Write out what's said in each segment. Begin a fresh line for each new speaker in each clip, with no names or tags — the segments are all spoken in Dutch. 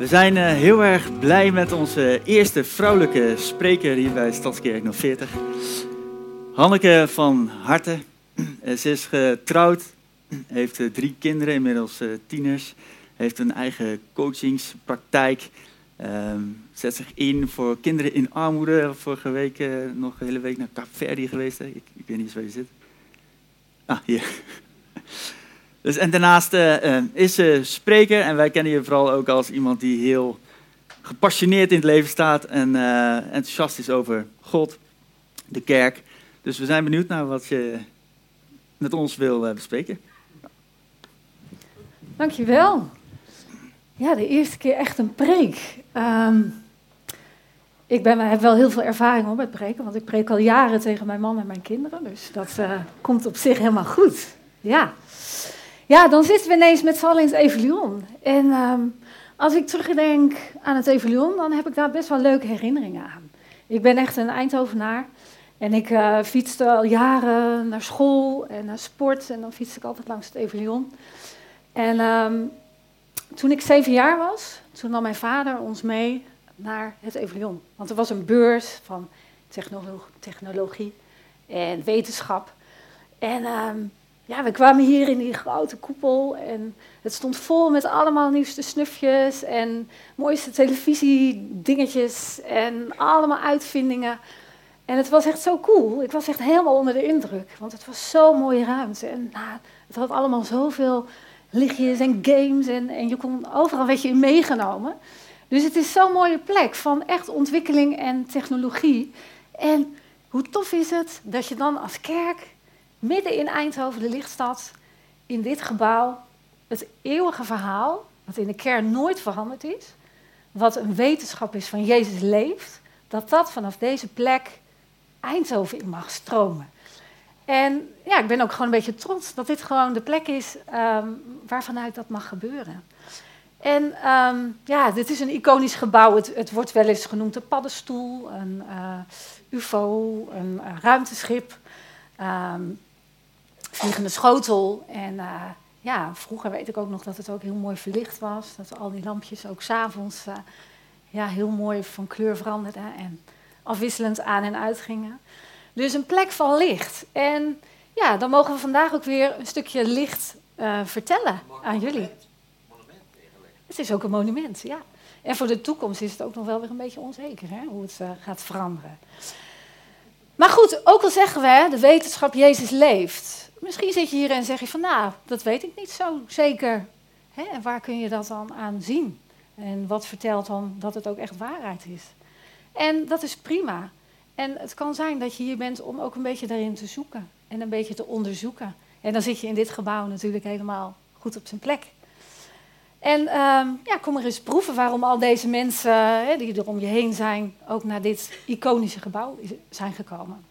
We zijn uh, heel erg blij met onze eerste vrouwelijke spreker hier bij Stadskerk 040. Hanneke van Harte. Uh, ze is getrouwd, heeft uh, drie kinderen, inmiddels tieners. Heeft een eigen coachingspraktijk. Ehm, zet zich in voor kinderen in armoede. Vorige week nog een hele week naar Capverdi geweest. Ik, ik, weet niet eens waar je zit. Ah, hier. Dus, en daarnaast uh, is ze spreker en wij kennen je vooral ook als iemand die heel gepassioneerd in het leven staat en uh, enthousiast is over God, de kerk. Dus we zijn benieuwd naar wat je met ons wil uh, bespreken.
Dankjewel. Ja, de eerste keer echt een preek. Um, ik ben, heb wel heel veel ervaring hoor, met preken, want ik preek al jaren tegen mijn man en mijn kinderen. Dus dat komt op zich helemaal goed. Ja. Ja, dan zitten we ineens met z'n allen in het Evelion. En ehm, als ik terugdenk aan het Evelion, dan heb ik daar best wel leuke herinneringen aan. Ik ben echt een Eindhovenaar. En ik uh, fietste al jaren naar school en naar sport. En dan fietste ik altijd langs het Evelion. En um, toen ik zeven jaar was, toen nam mijn vader ons mee naar het Evelion. Want er was een beurs van technologie en wetenschap. En um, ja, we kwamen hier in die grote koepel en het stond vol met allemaal nieuwste snufjes en mooiste televisiedingetjes en allemaal uitvindingen. En het was echt zo cool. Ik was echt helemaal onder de indruk, want het was zo'n mooie ruimte. En nou, het had allemaal zoveel lichtjes en games en, en je kon overal werd je in meegenomen. Dus het is zo'n mooie plek van echt ontwikkeling en technologie. En hoe tof is het dat je dan als kerk midden in Eindhoven, de lichtstad, in dit gebouw, het eeuwige verhaal, wat in de kern nooit veranderd is, wat een wetenschap is van Jezus leeft, dat dat vanaf deze plek Eindhoven in mag stromen. En ja, ik ben ook gewoon een beetje trots dat dit gewoon de plek is um, waarvanuit dat mag gebeuren. En um, ja, dit is een iconisch gebouw. Het, het, wordt wel eens genoemd een paddenstoel, een uh, UFO, een uh, ruimteschip. Um, vliegende schotel. En uh, ja, vroeger weet ik ook nog dat het ook heel mooi verlicht was. Dat al die lampjes ook s'avonds uh, ja, heel mooi van kleur veranderden en afwisselend aan en uit gingen. Dus een plek van licht. En ja, dan mogen we vandaag ook weer een stukje licht uh, vertellen aan jullie. Monument. Het is ook een monument, ja. En voor de toekomst is het ook nog wel weer een beetje onzeker hè, hoe het gaat veranderen. Maar goed, ook al zeggen we, de wetenschap Jezus leeft. Misschien zit je hier en zeg je van, nou, dat weet ik niet zo zeker. Hè? En waar kun je dat dan aan zien? En wat vertelt dan dat het ook echt waarheid is? En dat is prima. En het kan zijn dat je hier bent om ook een beetje daarin te zoeken en een beetje te onderzoeken. En dan zit je in dit gebouw natuurlijk helemaal goed op zijn plek. En um, ja, kom maar eens proeven waarom al deze mensen hè, die er om je heen zijn, ook naar dit iconische gebouw zijn gekomen.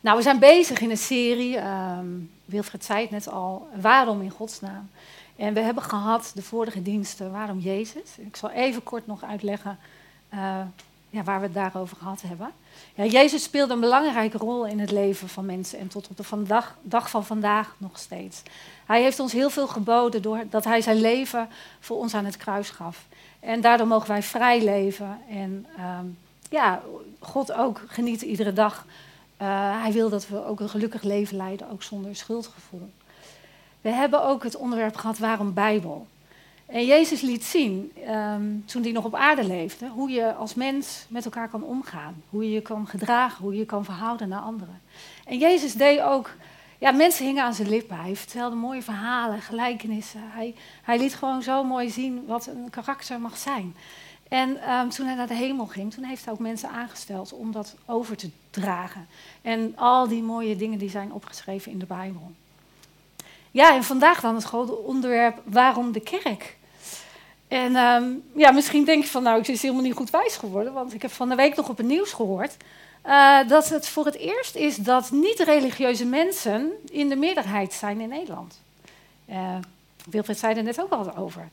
Nou, we zijn bezig in een serie, um, Wilfred zei het net al, waarom in godsnaam. En we hebben gehad de vorige diensten, waarom Jezus. Ik zal even kort nog uitleggen uh, ja, waar we het daarover gehad hebben. Ja, Jezus speelde een belangrijke rol in het leven van mensen en tot op de vandag, dag van vandaag nog steeds. Hij heeft ons heel veel geboden doordat hij zijn leven voor ons aan het kruis gaf. En daardoor mogen wij vrij leven en um, ja, God ook genieten iedere dag uh, hij wil dat we ook een gelukkig leven leiden, ook zonder schuldgevoel. We hebben ook het onderwerp gehad waarom Bijbel. En Jezus liet zien, um, toen hij nog op aarde leefde, hoe je als mens met elkaar kan omgaan. Hoe je je kan gedragen, hoe je je kan verhouden naar anderen. En Jezus deed ook, ja, mensen hingen aan zijn lippen. Hij vertelde mooie verhalen, gelijkenissen. Hij, hij liet gewoon zo mooi zien wat een karakter mag zijn. En um, toen hij naar de hemel ging, toen heeft hij ook mensen aangesteld om dat over te dragen. En al die mooie dingen die zijn opgeschreven in de Bijbel. Ja, en vandaag dan het grote onderwerp, waarom de kerk? En um, ja, misschien denk je van, nou, ik is helemaal niet goed wijs geworden, want ik heb van de week nog op het nieuws gehoord uh, dat het voor het eerst is dat niet-religieuze mensen in de meerderheid zijn in Nederland. Uh, Wilfred zei er net ook al over.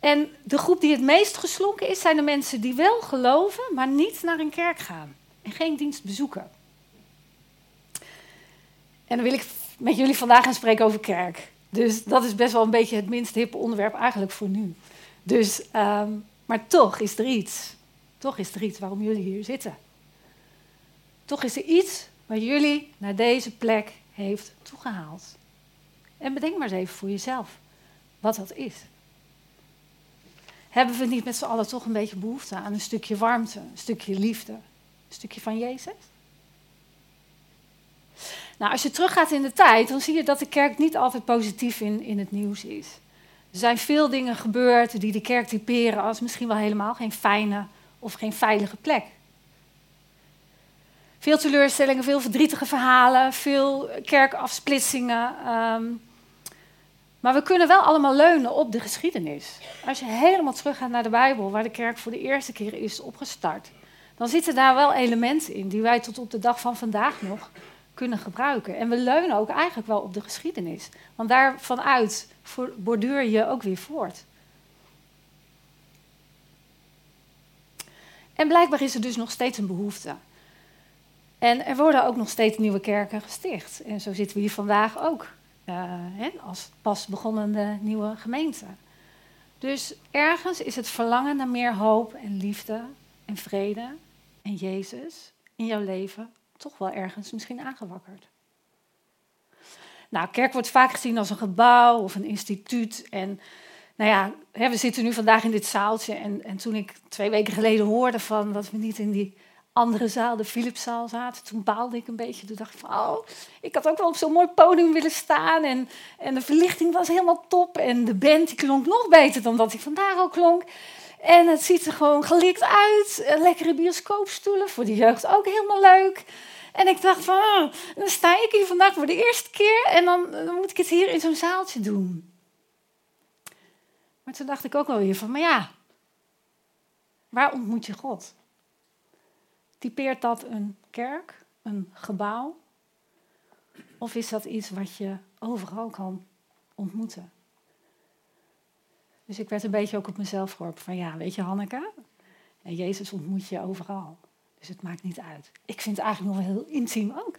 En de groep die het meest geslonken is, zijn de mensen die wel geloven, maar niet naar een kerk gaan en geen dienst bezoeken. En dan wil ik met jullie vandaag gaan spreken over kerk. Dus dat is best wel een beetje het minst hippe onderwerp eigenlijk voor nu. Dus, ehm, maar toch is er iets. Toch is er iets waarom jullie hier zitten. Toch is er iets wat jullie naar deze plek heeft toegehaald. En bedenk maar eens even voor jezelf wat dat is. Hebben we niet met z'n allen toch een beetje behoefte aan een stukje warmte, een stukje liefde, stukje van Jezus? Nou, als je teruggaat in de tijd, dan zie je dat de kerk niet altijd positief in, in het nieuws is. Er zijn veel dingen gebeurd die de kerk typeren als misschien wel helemaal geen fijne of geen veilige plek. Veel teleurstellingen, veel verdrietige verhalen, veel kerkafsplitsingen. Ehm, maar we kunnen wel allemaal leunen op de geschiedenis. Als je helemaal teruggaat naar de Bijbel, waar de kerk voor de eerste keer is opgestart, dan zitten daar wel elementen in die wij tot op de dag van vandaag nog kunnen gebruiken. En we leunen ook eigenlijk wel op de geschiedenis. Want daarvanuit borduur je ook weer voort. En blijkbaar is er dus nog steeds een behoefte. En er worden ook nog steeds nieuwe kerken gesticht. En zo zitten we hier vandaag ook uh, hè, als pas beginnende nieuwe gemeente. Dus ergens is het verlangen naar meer hoop en liefde en vrede en Jezus in jouw leven toch wel ergens misschien aangewakkerd. Nou, kerk wordt vaak gezien als een gebouw of een instituut. En nou ja, hè, we zitten nu vandaag in dit zaaltje. En, en toen ik twee weken geleden hoorde van dat we niet in die andere zaal, de Philipszaal, zaten, toen baalde ik een beetje. Toen dacht ik van, oh, ik had ook wel op zo'n mooi podium willen staan. En, en de verlichting was helemaal top. En de band die klonk nog beter dan dat ik vandaag al klonk. En het ziet er gewoon gelikt uit. Lekkere bioscoopstoelen, voor de jeugd ook helemaal leuk. En ik dacht van, oh, dan sta ik hier vandaag voor de eerste keer en dan, dan moet ik het hier in zo'n zaaltje doen. Maar toen dacht ik ook wel weer van, maar ja, waar ontmoet je God? Typeert dat een kerk, een gebouw? Of is dat iets wat je overal kan ontmoeten? Dus ik werd een beetje ook op mezelf geworpen van ja, weet je Hanneke, en Jezus ontmoet je overal. Dus het maakt niet uit. Ik vind het eigenlijk nog wel heel intiem ook.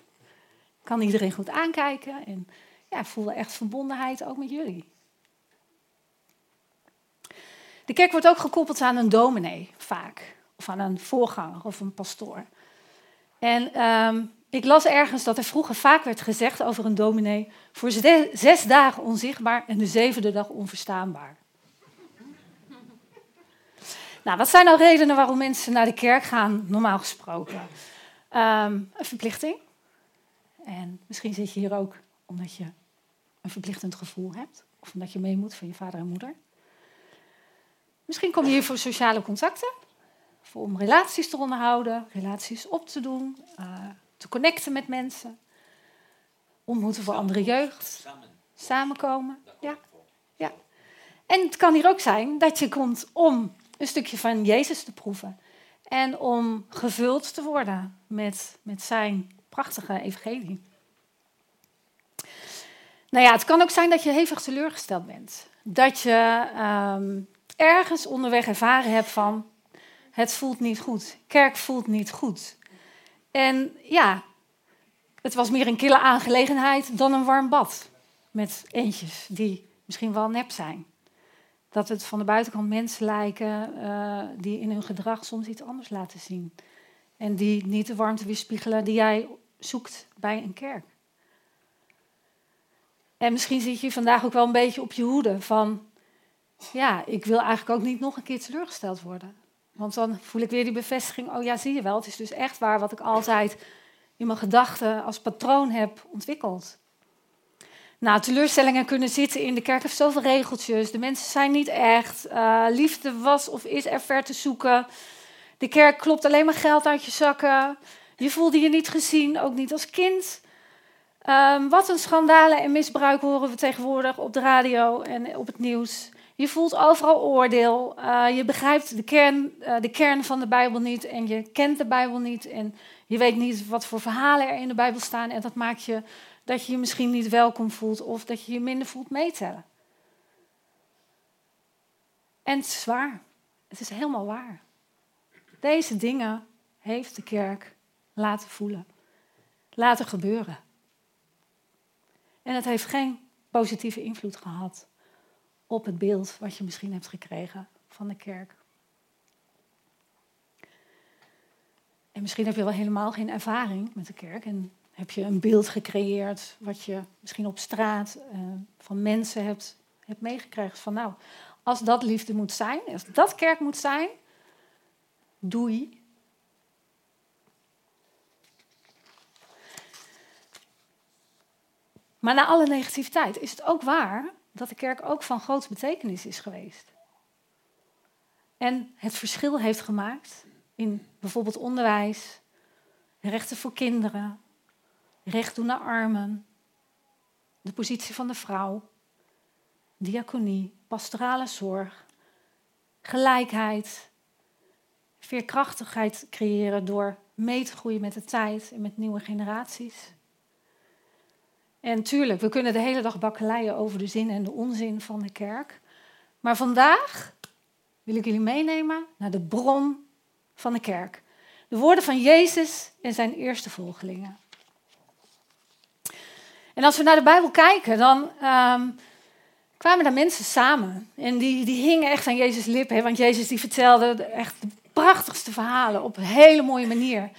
Ik kan iedereen goed aankijken en ja, ik voel echt verbondenheid ook met jullie. De kerk wordt ook gekoppeld aan een dominee, vaak. Of aan een voorganger of een pastoor. En ehm, ik las ergens dat er vroeger vaak werd gezegd over een dominee... voor zes dagen onzichtbaar en de zevende dag onverstaanbaar. Nou, wat zijn nou redenen waarom mensen naar de kerk gaan, normaal gesproken? Ehm, een verplichting. En misschien zit je hier ook omdat je een verplichtend gevoel hebt. Of omdat je mee moet van je vader en moeder. Misschien kom je hier voor sociale contacten. Voor om relaties te onderhouden, relaties op te doen, uh, te connecten met mensen. Ontmoeten voor andere jeugd. Samen. Samenkomen. Ja. ja. En het kan hier ook zijn dat je komt om een stukje van Jezus te proeven. En om gevuld te worden met, met zijn prachtige evangelie. Nou ja, het kan ook zijn dat je hevig teleurgesteld bent. Dat je ehm, ergens onderweg ervaren hebt van, het voelt niet goed. Kerk voelt niet goed. En ja, het was meer een kille aangelegenheid dan een warm bad. Met eentjes die misschien wel nep zijn dat het van de buitenkant mensen lijken uh, die in hun gedrag soms iets anders laten zien. En die niet de warmte weerspiegelen die jij zoekt bij een kerk. En misschien zit je vandaag ook wel een beetje op je hoede van, ja, ik wil eigenlijk ook niet nog een keer teleurgesteld worden. Want dan voel ik weer die bevestiging, oh ja, zie je wel, het is dus echt waar wat ik altijd in mijn gedachten als patroon heb ontwikkeld. Nou, teleurstellingen kunnen zitten in de kerk heeft zoveel regeltjes. De mensen zijn niet echt. Uh, liefde was of is er ver te zoeken. De kerk klopt alleen maar geld uit je zakken. Je voelde je niet gezien, ook niet als kind. Um, wat een schandalen en misbruik horen we tegenwoordig op de radio en op het nieuws. Je voelt overal oordeel. Uh, je begrijpt de kern, uh, de kern van de Bijbel niet en je kent de Bijbel niet. En je weet niet wat voor verhalen er in de Bijbel staan. En dat maakt je dat je je misschien niet welkom voelt of dat je je minder voelt meetellen. En het is waar. Het is helemaal waar. Deze dingen heeft de kerk laten voelen, laten gebeuren. En het heeft geen positieve invloed gehad op het beeld wat je misschien hebt gekregen van de kerk. En misschien heb je wel helemaal geen ervaring met de kerk en heb je een beeld gecreëerd wat je misschien op straat uh, van mensen hebt, hebt meegekregen. Van nou, als dat liefde moet zijn, als dat kerk moet zijn, doei. Maar na alle negativiteit is het ook waar dat de kerk ook van grote betekenis is geweest. En het verschil heeft gemaakt in bijvoorbeeld onderwijs, rechten voor kinderen, recht doen naar armen, de positie van de vrouw, diaconie, pastorale zorg, gelijkheid, veerkrachtigheid creëren door mee te groeien met de tijd en met nieuwe generaties. En tuurlijk, we kunnen de hele dag bakkeleien over de zin en de onzin van de kerk. Maar vandaag wil ik jullie meenemen naar de bron van de kerk. De woorden van Jezus en zijn eerste volgelingen. En als we naar de Bijbel kijken, dan um, kwamen daar mensen samen. En die, die hingen echt aan Jezus' lippen. Want Jezus die vertelde echt de prachtigste verhalen op een hele mooie manier.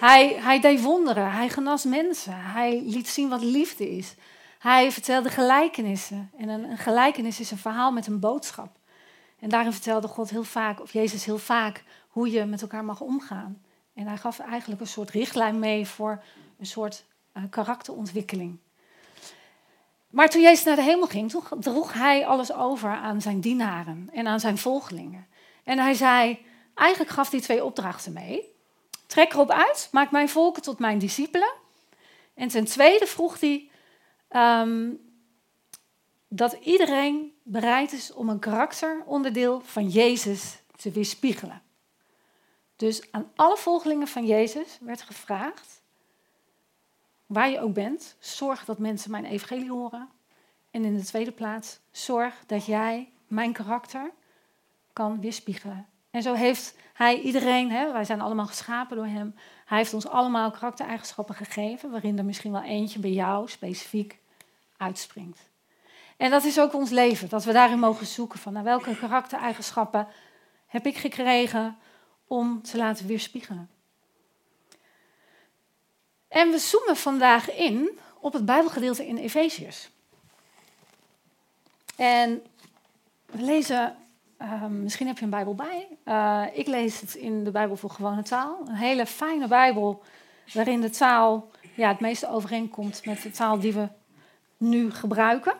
Hij, hij deed wonderen, hij genas mensen, hij liet zien wat liefde is. Hij vertelde gelijkenissen. En een, gelijkenis is een verhaal met een boodschap. En daarin vertelde God heel vaak, of Jezus heel vaak, hoe je met elkaar mag omgaan. En hij gaf eigenlijk een soort richtlijn mee voor een soort uh, karakterontwikkeling. Maar toen Jezus naar de hemel ging, droeg hij alles over aan zijn dienaren en aan zijn volgelingen. En hij zei, eigenlijk gaf hij twee opdrachten mee. Trek erop uit, maak mijn volken tot mijn discipelen. En ten tweede vroeg hij um, dat iedereen bereid is om een karakteronderdeel van Jezus te weerspiegelen. Dus aan alle volgelingen van Jezus werd gevraagd, waar je ook bent, zorg dat mensen mijn evangelie horen. En in de tweede plaats, zorg dat jij mijn karakter kan weerspiegelen. En zo heeft hij iedereen, hè, wij zijn allemaal geschapen door hem, hij heeft ons allemaal karaktereigenschappen gegeven, waarin er misschien wel eentje bij jou specifiek uitspringt. En dat is ook ons leven, dat we daarin mogen zoeken van naar welke karaktereigenschappen heb ik gekregen om te laten weerspiegelen. En we zoomen vandaag in op het Bijbelgedeelte in Efeziërs. En we lezen, uh, misschien heb je een Bijbel bij. Uh, ik lees het in de Bijbel voor gewone taal. Een hele fijne Bijbel waarin de taal ja, het meeste overeenkomt met de taal die we nu gebruiken.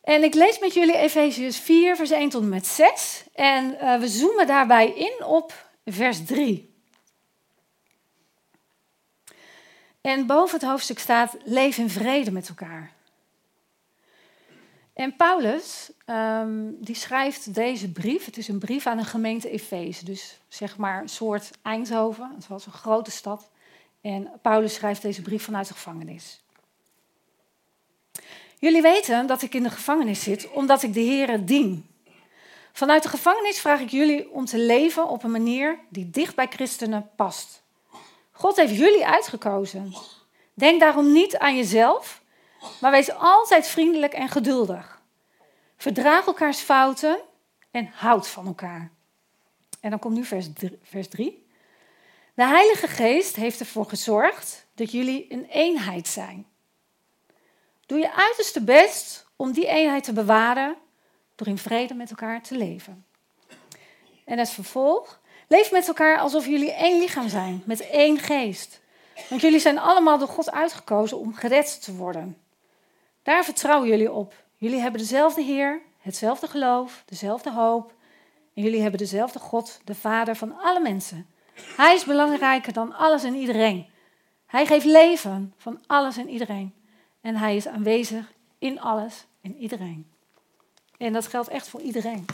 En ik lees met jullie Efeziërs 4, vers 1 tot en met 6. En uh, we zoomen daarbij in op vers 3. En boven het hoofdstuk staat: Leef in vrede met elkaar. En Paulus, um, die schrijft deze brief. Het is een brief aan een gemeente Efeze. Dus zeg maar een soort Eindhoven. Het was een grote stad. En Paulus schrijft deze brief vanuit de gevangenis. Jullie weten dat ik in de gevangenis zit omdat ik de Heer dien. Vanuit de gevangenis vraag ik jullie om te leven op een manier die dicht bij christenen past. God heeft jullie uitgekozen. Denk daarom niet aan jezelf, maar wees altijd vriendelijk en geduldig. Verdraag elkaars fouten en houd van elkaar. En dan komt nu vers 3. De Heilige Geest heeft ervoor gezorgd dat jullie een eenheid zijn. Doe je uiterste best om die eenheid te bewaren door in vrede met elkaar te leven. En het vervolg, leef met elkaar alsof jullie één lichaam zijn, met één geest. Want jullie zijn allemaal door God uitgekozen om gered te worden. Daar vertrouwen jullie op. Jullie hebben dezelfde Heer, hetzelfde geloof, dezelfde hoop. En jullie hebben dezelfde God, de Vader van alle mensen. Hij is belangrijker dan alles en iedereen. Hij geeft leven van alles en iedereen. En hij is aanwezig in alles en iedereen. En dat geldt echt voor iedereen.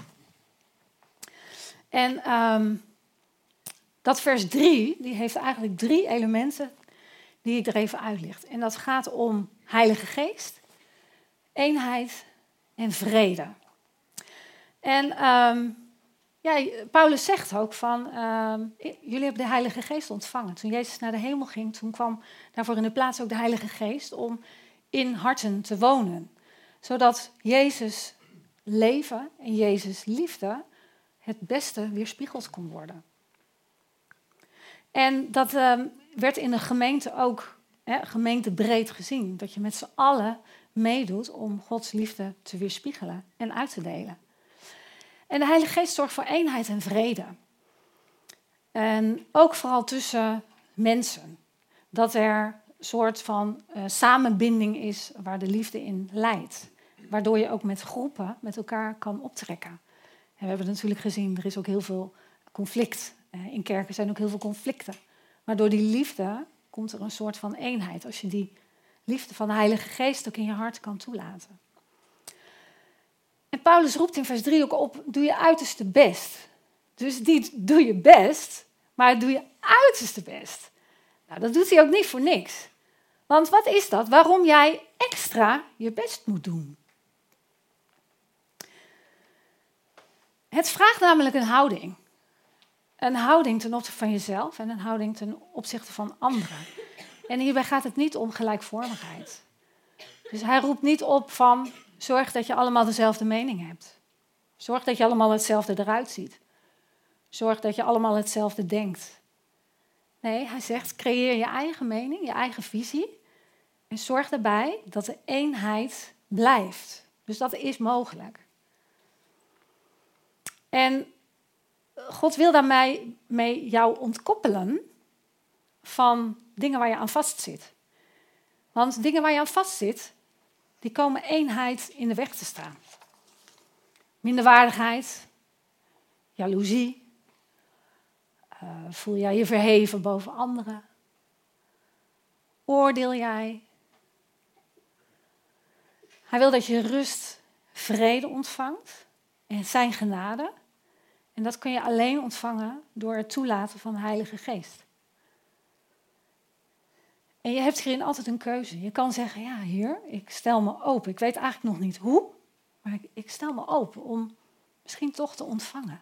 En um, dat vers 3, die heeft eigenlijk drie elementen die ik er even uitlicht. En dat gaat om Heilige Geest, eenheid en vrede. En um, ja, Paulus zegt ook van, um, jullie hebben de Heilige Geest ontvangen. Toen Jezus naar de hemel ging, toen kwam daarvoor in de plaats ook de Heilige Geest om in harten te wonen, zodat Jezus leven en Jezus liefde het beste weerspiegeld kon worden. En dat ehm, werd in de gemeente ook hè, gemeentebreed gezien. Dat je met z'n allen meedoet om Gods liefde te weerspiegelen en uit te delen. En de Heilige Geest zorgt voor eenheid en vrede. En ook vooral tussen mensen. Dat er een soort van uh, samenbinding is waar de liefde in leidt. Waardoor je ook met groepen met elkaar kan optrekken. En we hebben natuurlijk gezien, er is ook heel veel conflict. Uh, in kerken zijn ook heel veel conflicten. Maar door die liefde komt er een soort van eenheid. Als je die liefde van de Heilige Geest ook in je hart kan toelaten. En Paulus roept in vers 3 ook op: doe je uiterste best. Dus niet doe je best, maar doe je uiterste best. Nou, dat doet hij ook niet voor niks. Want wat is dat? Waarom jij extra je best moet doen? Het vraagt namelijk een houding. Een houding ten opzichte van jezelf en een houding ten opzichte van anderen. En hierbij gaat het niet om gelijkvormigheid. Dus hij roept niet op van zorg dat je allemaal dezelfde mening hebt. Zorg dat je allemaal hetzelfde eruit ziet. Zorg dat je allemaal hetzelfde denkt. Nee, hij zegt creëer je eigen mening, je eigen visie. En zorg erbij dat de eenheid blijft. Dus dat is mogelijk. En God wil daarmee mee jou ontkoppelen van dingen waar je aan vastzit. Want dingen waar je aan vastzit, die komen eenheid in de weg te staan. Minderwaardigheid, jaloezie, uh, voel jij je verheven boven anderen? Oordeel jij? Hij wil dat je rust, vrede ontvangt en zijn genade. En dat kun je alleen ontvangen door het toelaten van de Heilige Geest. En je hebt hierin altijd een keuze. Je kan zeggen, ja heer, ik stel me open. Ik weet eigenlijk nog niet hoe, maar ik, ik stel me open om misschien toch te ontvangen.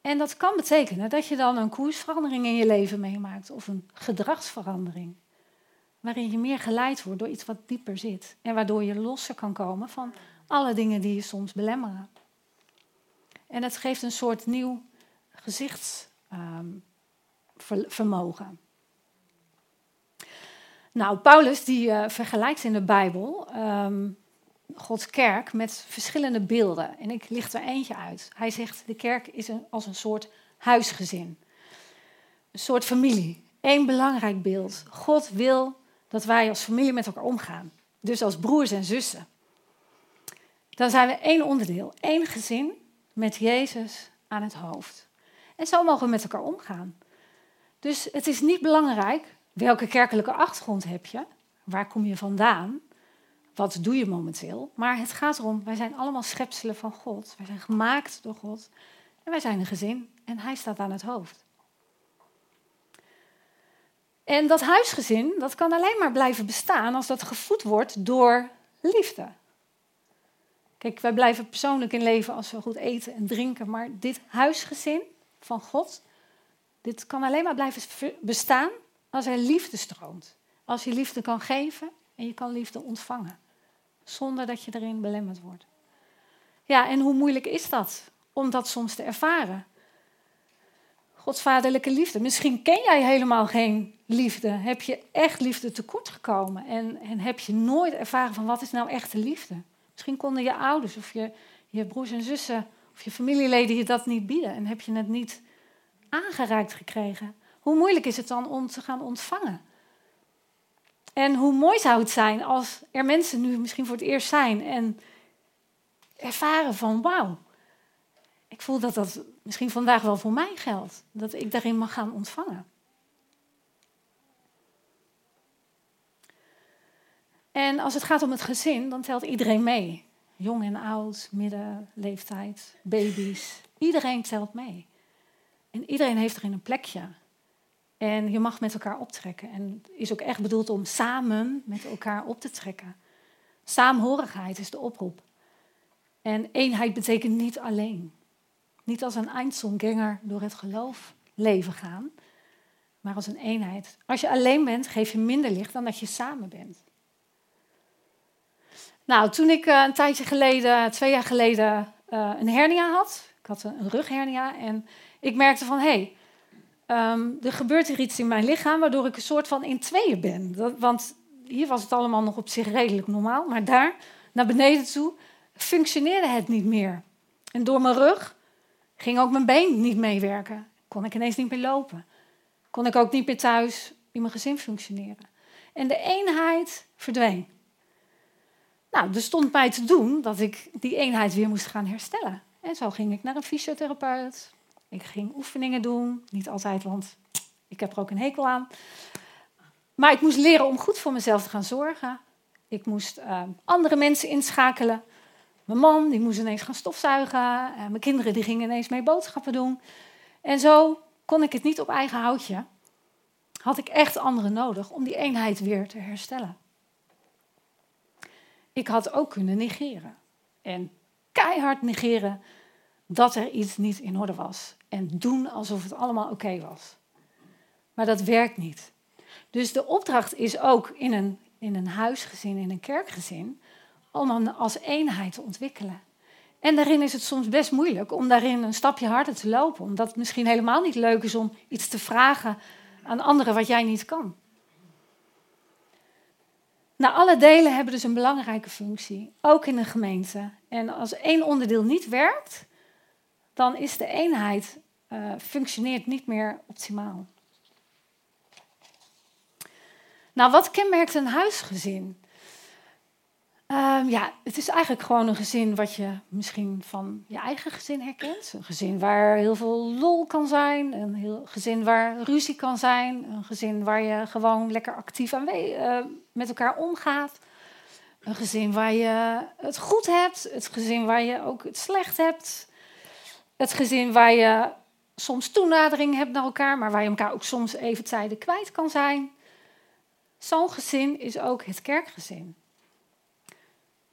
En dat kan betekenen dat je dan een koersverandering in je leven meemaakt of een gedragsverandering. Waarin je meer geleid wordt door iets wat dieper zit. En waardoor je losser kan komen van alle dingen die je soms belemmeren. En het geeft een soort nieuw gezichtsvermogen. Um, nou, Paulus die uh, vergelijkt in de Bijbel um, Gods kerk met verschillende beelden. En ik licht er eentje uit. Hij zegt, de kerk is een, als een soort huisgezin. Een soort familie. Eén belangrijk beeld. God wil dat wij als familie met elkaar omgaan. Dus als broers en zussen. Dan zijn we één onderdeel, één gezin met Jezus aan het hoofd. En zo mogen we met elkaar omgaan. Dus het is niet belangrijk welke kerkelijke achtergrond heb je, waar kom je vandaan, wat doe je momenteel. Maar het gaat erom, wij zijn allemaal schepselen van God. Wij zijn gemaakt door God. En wij zijn een gezin en Hij staat aan het hoofd. En dat huisgezin, dat kan alleen maar blijven bestaan als dat gevoed wordt door liefde. Wij blijven persoonlijk in leven als we goed eten en drinken, maar dit huisgezin van God, dit kan alleen maar blijven bestaan als er liefde stroomt. Als je liefde kan geven en je kan liefde ontvangen, zonder dat je erin belemmerd wordt. Ja, en hoe moeilijk is dat om dat soms te ervaren? Gods vaderlijke liefde. Misschien ken jij helemaal geen liefde. Heb je echt liefde tekort gekomen? En, en heb je nooit ervaren van wat is nou echte liefde? Misschien konden je ouders of je, je broers en zussen of je familieleden je dat niet bieden en heb je het niet aangereikt gekregen. Hoe moeilijk is het dan om te gaan ontvangen? En hoe mooi zou het zijn als er mensen nu misschien voor het eerst zijn en ervaren van wauw, ik voel dat dat misschien vandaag wel voor mij geldt, dat ik daarin mag gaan ontvangen. En als het gaat om het gezin, dan telt iedereen mee. Jong en oud, middenleeftijd, baby's. Iedereen telt mee. En iedereen heeft erin een plekje. En je mag met elkaar optrekken. En het is ook echt bedoeld om samen met elkaar op te trekken. Saamhorigheid is de oproep. En eenheid betekent niet alleen. Niet als een Einzelganger door het geloof leven gaan, maar als een eenheid. Als je alleen bent, geef je minder licht dan dat je samen bent. Nou, toen ik een tijdje geleden, twee jaar geleden, een hernia had. Ik had een, rughernia en ik merkte van, hé, hey, ehm, er gebeurt hier iets in mijn lichaam waardoor ik een soort van in tweeën ben. Dat, want hier was het allemaal nog op zich redelijk normaal, maar daar, naar beneden toe, functioneerde het niet meer. En door mijn rug ging ook mijn been niet meewerken. Kon ik ineens niet meer lopen. Kon ik ook niet meer thuis in mijn gezin functioneren. En de eenheid verdween. Nou, er stond mij te doen dat ik die eenheid weer moest gaan herstellen. En zo ging ik naar een fysiotherapeut. Ik ging oefeningen doen. Niet altijd, want ik heb er ook een hekel aan. Maar ik moest leren om goed voor mezelf te gaan zorgen. Ik moest uh, andere mensen inschakelen. Mijn man die moest ineens gaan stofzuigen. Mijn kinderen die gingen ineens mee boodschappen doen. En zo kon ik het niet op eigen houtje. Had ik echt anderen nodig om die eenheid weer te herstellen. Ik had ook kunnen negeren. En keihard negeren dat er iets niet in orde was. En doen alsof het allemaal oké was. Maar dat werkt niet. Dus de opdracht is ook in een, in een huisgezin, in een kerkgezin, om als eenheid te ontwikkelen. En daarin is het soms best moeilijk om daarin een stapje harder te lopen. Omdat het misschien helemaal niet leuk is om iets te vragen aan anderen wat jij niet kan. Nou, alle delen hebben dus een belangrijke functie, ook in een gemeente. En als één onderdeel niet werkt, dan is de eenheid uh, functioneert niet meer optimaal. Nou, wat kenmerkt een huisgezin? Um, ja, het is eigenlijk gewoon een gezin wat je misschien van je eigen gezin herkent. Een gezin waar heel veel lol kan zijn. Een heel gezin waar ruzie kan zijn. Een gezin waar je gewoon lekker actief aan uh, met elkaar omgaat. Een gezin waar je het goed hebt. Het gezin waar je ook het slecht hebt. Het gezin waar je soms toenadering hebt naar elkaar, maar waar je elkaar ook soms even tijden kwijt kan zijn. Zo'n gezin is ook het kerkgezin.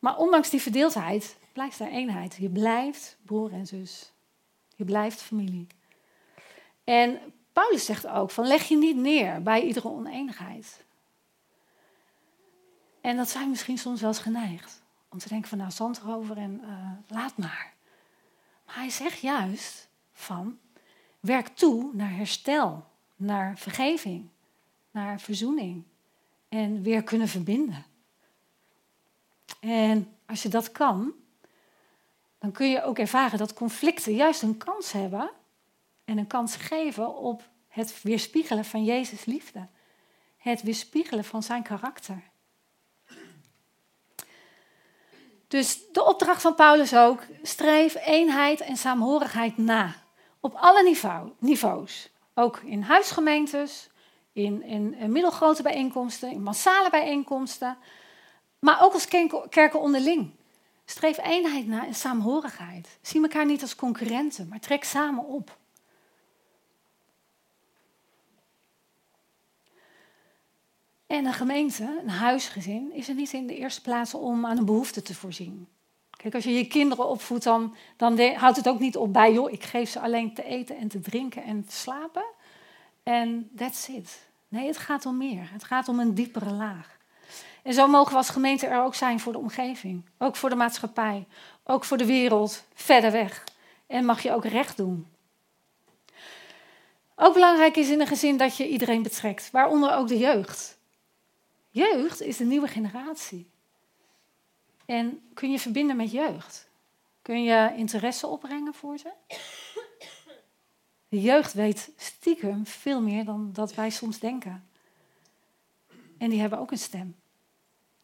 Maar ondanks die verdeeldheid blijft er eenheid. Je blijft broer en zus. Je blijft familie. En Paulus zegt ook van leg je niet neer bij iedere oneenigheid. En dat zijn misschien soms wel eens geneigd. Om te denken van nou zand erover en uh, laat maar. Maar hij zegt juist van werk toe naar herstel, naar vergeving, naar verzoening en weer kunnen verbinden. En als je dat kan, dan kun je ook ervaren dat conflicten juist een kans hebben en een kans geven op het weerspiegelen van Jezus' liefde. Het weerspiegelen van zijn karakter. Dus de opdracht van Paulus ook, streef eenheid en saamhorigheid na. Op alle niveau, niveaus. Ook in huisgemeentes, in, in middelgrote bijeenkomsten, in massale bijeenkomsten. Maar ook als kerken onderling. Streef eenheid na en saamhorigheid. Zie elkaar niet als concurrenten, maar trek samen op. En een gemeente, een huisgezin, is er niet in de eerste plaats om aan een behoefte te voorzien. Kijk, als je je kinderen opvoedt, dan, dan houdt het ook niet op bij, joh, ik geef ze alleen te eten en te drinken en te slapen. En that's it. Nee, het gaat om meer. Het gaat om een diepere laag. En zo mogen we als gemeente er ook zijn voor de omgeving. Ook voor de maatschappij. Ook voor de wereld verder weg. En mag je ook recht doen. Ook belangrijk is in een gezin dat je iedereen betrekt, waaronder ook de jeugd. Jeugd is de nieuwe generatie. En kun je verbinden met jeugd? Kun je interesse opbrengen voor ze? De jeugd weet stiekem veel meer dan dat wij soms denken. En die hebben ook een stem.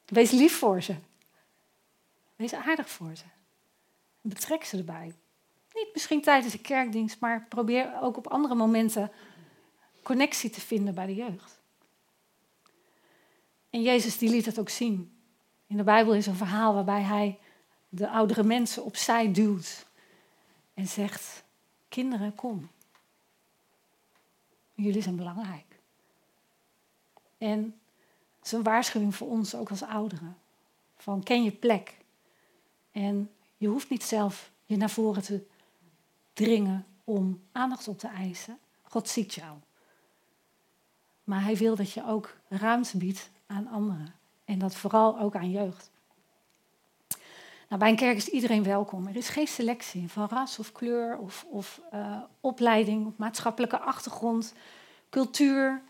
Wees lief voor ze. Wees aardig voor ze. Betrek ze erbij. Niet misschien tijdens de kerkdienst, maar probeer ook op andere momenten connectie te vinden bij de jeugd. En Jezus die liet het ook zien. In de Bijbel is een verhaal waarbij hij de oudere mensen opzij duwt en zegt: Kinderen, kom. Jullie zijn belangrijk. En het is een waarschuwing voor ons ook als ouderen. Van ken je plek. En je hoeft niet zelf je naar voren te dringen om aandacht op te eisen. God ziet jou. Maar hij wil dat je ook ruimte biedt aan anderen. En dat vooral ook aan jeugd. Nou, bij een kerk is iedereen welkom. Er is geen selectie van ras of kleur of, of uh, opleiding, maatschappelijke achtergrond, cultuur.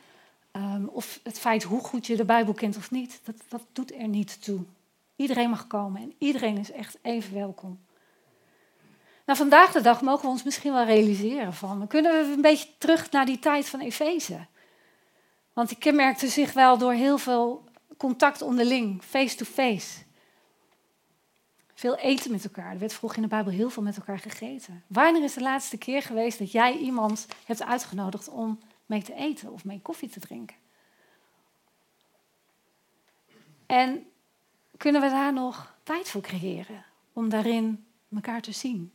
Um, of het feit hoe goed je de Bijbel kent of niet. Dat, dat doet er niet toe. Iedereen mag komen en iedereen is echt even welkom. Nou, vandaag de dag mogen we ons misschien wel realiseren van, kunnen we een beetje terug naar die tijd van Efeze. Want die kenmerkte zich wel door heel veel contact onderling, face-to-face. Veel eten met elkaar. Er werd vroeger in de Bijbel heel veel met elkaar gegeten. Wanneer is de laatste keer geweest dat jij iemand hebt uitgenodigd om mee te eten of mee koffie te drinken? En kunnen we daar nog tijd voor creëren om daarin elkaar te zien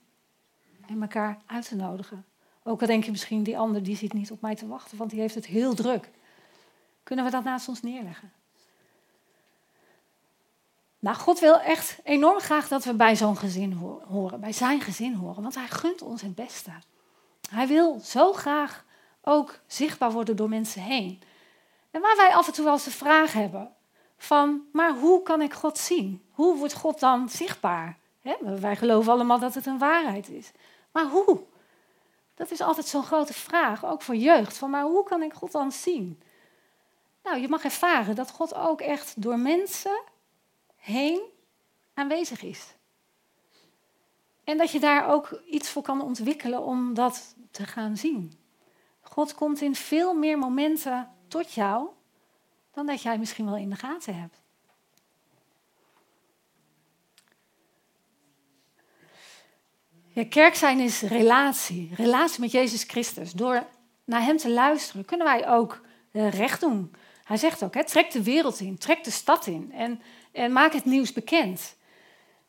en elkaar uit te nodigen? Ook al denk je misschien, die ander die zit niet op mij te wachten, want die heeft het heel druk. Kunnen we dat naast ons neerleggen? Nou, God wil echt enorm graag dat we bij zo'n gezin horen, bij zijn gezin horen, want hij gunt ons het beste. Hij wil zo graag ook zichtbaar worden door mensen heen. En waar wij af en toe wel eens de vraag hebben van, maar hoe kan ik God zien? Hoe wordt God dan zichtbaar? wij geloven allemaal dat het een waarheid is. Maar hoe? Dat is altijd zo'n grote vraag, ook voor jeugd. Van, maar hoe kan ik God dan zien? Nou, je mag ervaren dat God ook echt door mensen heen aanwezig is. En dat je daar ook iets voor kan ontwikkelen om dat te gaan zien. God komt in veel meer momenten tot jou dan dat jij misschien wel in de gaten hebt. Ja, kerk zijn is relatie. Relatie met Jezus Christus. Door naar Hem te luisteren kunnen wij ook eh, recht doen. Hij zegt ook, hè, trek de wereld in, trek de stad in en, en maak het nieuws bekend.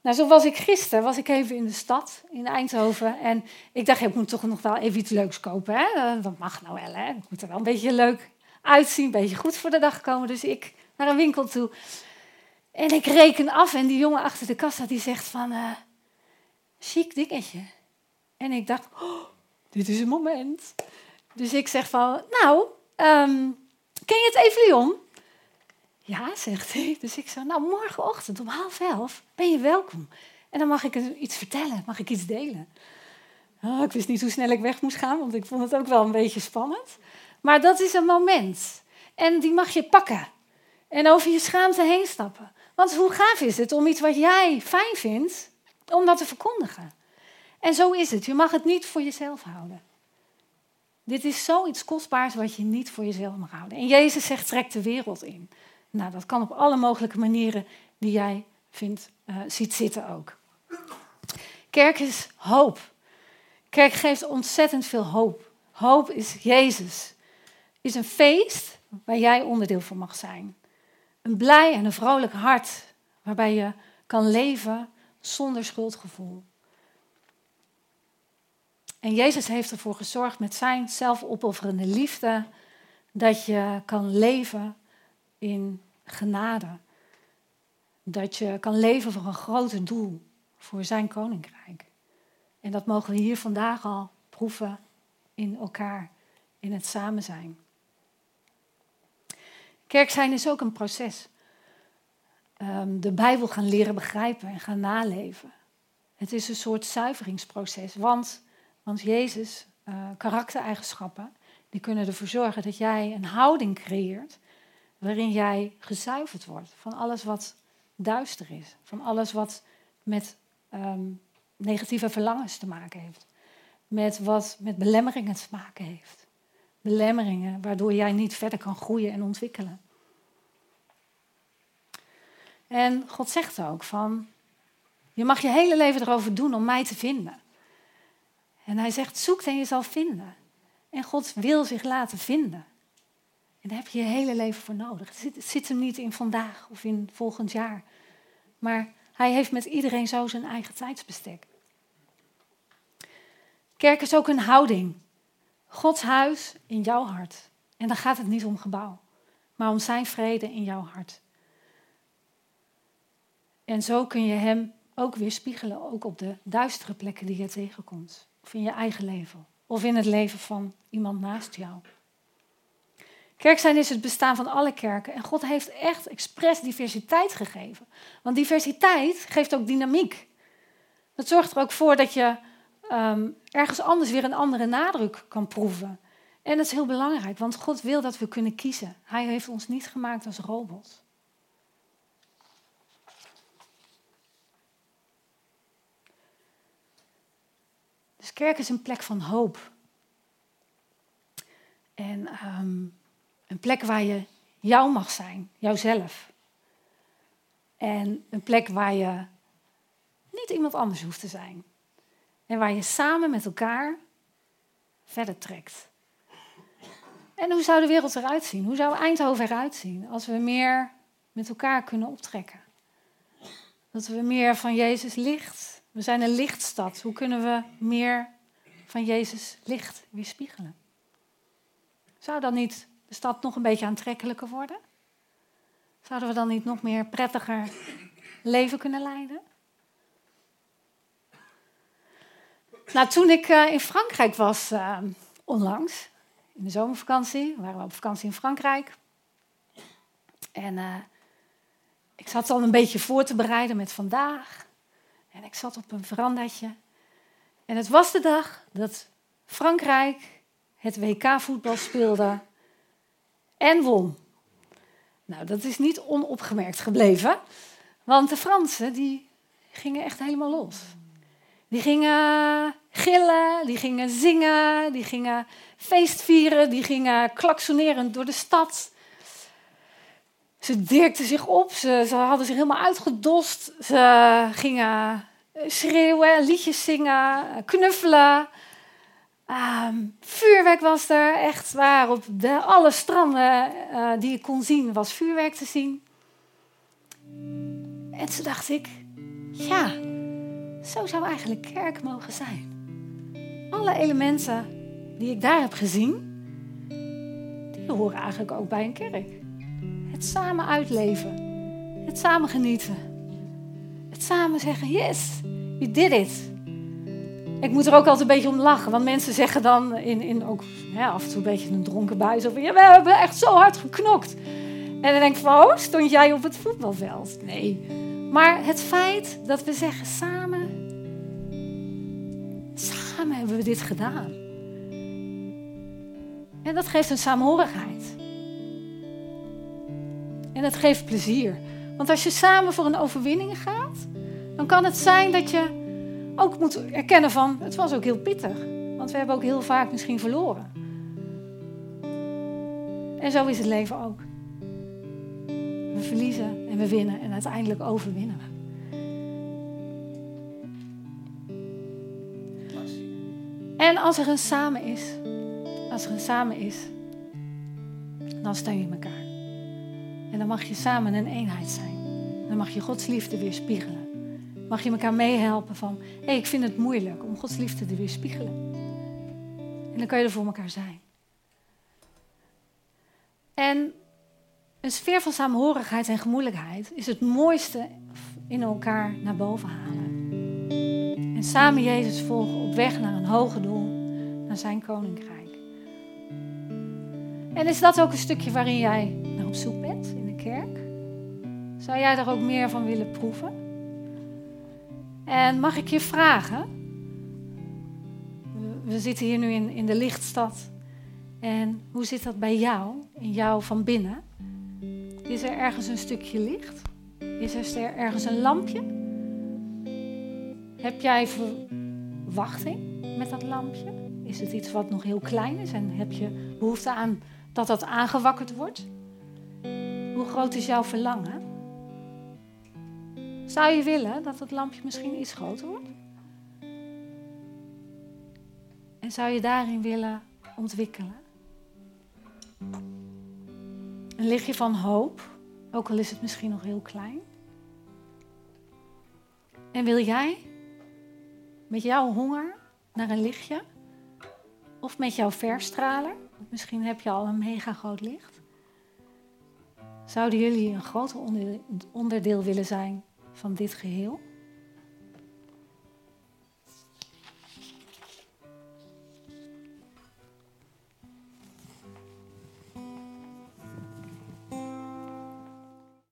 Nou, zo was ik gisteren, was ik even in de stad, in Eindhoven. En ik dacht, ik moet toch nog wel even iets leuks kopen. Hè? Dat mag nou wel, hè? Ik moet er wel een beetje leuk uitzien, een beetje goed voor de dag komen. Dus ik naar een winkel toe. En ik reken af en die jongen achter de kassa die zegt van, uh, chic dingetje. En ik dacht, oh, dit is een moment. Dus ik zeg van, nou, um, ken je het Evelion? Ja, zegt hij. Dus ik zei, nou, morgenochtend om half elf ben je welkom. En dan mag ik iets vertellen, mag ik iets delen. Oh, ik wist niet hoe snel ik weg moest gaan, want ik vond het ook wel een beetje spannend. Maar dat is een moment. En die mag je pakken. En over je schaamte heen stappen. Want hoe gaaf is het om iets wat jij fijn vindt, om dat te verkondigen? En zo is het. Je mag het niet voor jezelf houden. Dit is zoiets kostbaars wat je niet voor jezelf mag houden. En Jezus zegt, trek de wereld in. Nou, dat kan op alle mogelijke manieren die jij vindt, uh, ziet zitten ook. Kerk is hoop. Kerk geeft ontzettend veel hoop. Hoop is Jezus. Is een feest waar jij onderdeel van mag zijn. Een blij en een vrolijk hart waarbij je kan leven zonder schuldgevoel. En Jezus heeft ervoor gezorgd met zijn zelfopofferende liefde dat je kan leven in genade. Dat je kan leven voor een groter doel, voor zijn koninkrijk. En dat mogen we hier vandaag al proeven in elkaar, in het samen zijn. Kerk zijn is ook een proces. Ehm, de Bijbel gaan leren begrijpen en gaan naleven. Het is een soort zuiveringsproces, want, want Jezus, uh, karaktereigenschappen, die kunnen ervoor zorgen dat jij een houding creëert waarin jij gezuiverd wordt van alles wat duister is, van alles wat met ehm, negatieve verlangens te maken heeft, met wat met belemmeringen te maken heeft. Belemmeringen waardoor jij niet verder kan groeien en ontwikkelen. En God zegt ook van, je mag je hele leven erover doen om mij te vinden. En hij zegt, zoek en je zal vinden. En God wil zich laten vinden. En daar heb je je hele leven voor nodig. Het zit, zit hem niet in vandaag of in volgend jaar. Maar hij heeft met iedereen zo zijn eigen tijdsbestek. Kerk is ook een houding. Gods huis in jouw hart. En dan gaat het niet om gebouw, maar om zijn vrede in jouw hart. En zo kun je hem ook weer spiegelen, ook op de duistere plekken die je tegenkomt. Of in je eigen leven. Of in het leven van iemand naast jou. Kerk zijn is het bestaan van alle kerken. En God heeft echt expres diversiteit gegeven. Want diversiteit geeft ook dynamiek. Dat zorgt er ook voor dat je ehm, ergens anders weer een andere nadruk kan proeven. En dat is heel belangrijk, want God wil dat we kunnen kiezen. Hij heeft ons niet gemaakt als robots. Dus kerk is een plek van hoop. En ehm, een plek waar je jou mag zijn, jouzelf. En een plek waar je niet iemand anders hoeft te zijn. En waar je samen met elkaar verder trekt. En hoe zou de wereld eruit zien? Hoe zou Eindhoven eruit zien als we meer met elkaar kunnen optrekken? Dat we meer van Jezus licht. We zijn een lichtstad. Hoe kunnen we meer van Jezus licht weerspiegelen? Zou dan niet de stad nog een beetje aantrekkelijker worden? Zouden we dan niet nog meer prettiger leven kunnen leiden? Nou, toen ik uh, in Frankrijk was uh, onlangs, in de zomervakantie, waren we op vakantie in Frankrijk. En uh, ik zat al een beetje voor te bereiden met vandaag. En ik zat op een verandaatje. En het was de dag dat Frankrijk het WK-voetbal speelde en won. Nou, dat is niet onopgemerkt gebleven, want de Fransen die gingen echt helemaal los. Die gingen gillen, die gingen zingen, die gingen feestvieren, die gingen klaksonerend door de stad. Ze dirkten zich op, ze, ze hadden zich helemaal uitgedost. Ze gingen schreeuwen, liedjes zingen, knuffelen. Um, vuurwerk was er, echt waar. Op de, alle stranden uh, die ik kon zien, was vuurwerk te zien. En toen dacht ik, ja, zo zou eigenlijk kerk mogen zijn. Alle elementen die ik daar heb gezien, die horen eigenlijk ook bij een kerk. Het samen uitleven, het samen genieten, het samen zeggen, yes, we did it. Ik moet er ook altijd een beetje om lachen, want mensen zeggen dan in, in ook af en toe een beetje een dronken buis ja, we hebben echt zo hard geknokt. En dan denk ik van, oh, stond jij op het voetbalveld? Nee. Maar het feit dat we zeggen samen, samen hebben we dit gedaan. En dat geeft een saamhorigheid. En dat geeft plezier. Want als je samen voor een overwinning gaat, dan kan het zijn dat je ook moet erkennen van, het was ook heel pittig. Want we hebben ook heel vaak misschien verloren. En zo is het leven ook. We verliezen en we winnen en uiteindelijk overwinnen we. En als er een samen is, als er een samen is, dan steun je elkaar. En dan mag je samen een eenheid zijn. Dan mag je Gods liefde weer spiegelen. Mag je elkaar meehelpen van, hé, hey, ik vind het moeilijk om Gods liefde te weerspiegelen. En dan kan je er voor elkaar zijn. En een sfeer van samenhorigheid en gemoedelijkheid is het mooiste in elkaar naar boven halen. En samen Jezus volgen op weg naar een hoger doel, naar zijn koninkrijk. En is dat ook een stukje waarin jij naar op zoek bent in de kerk? Zou jij daar ook meer van willen proeven? En mag ik je vragen? We zitten hier nu in, in de lichtstad. En hoe zit dat bij jou, in jou van binnen? Is er ergens een stukje licht? Is er ergens een lampje? Heb jij verwachting met dat lampje? Is het iets wat nog heel klein is en heb je behoefte aan dat dat aangewakkerd wordt? Hoe groot is jouw verlangen? Zou je willen dat het lampje misschien iets groter wordt? En zou je daarin willen ontwikkelen? Een lichtje van hoop, ook al is het misschien nog heel klein. En wil jij met jouw honger naar een lichtje? Of met jouw verstraler? Misschien heb je al een mega groot licht. Zouden jullie een groter onderdeel willen zijn van dit geheel.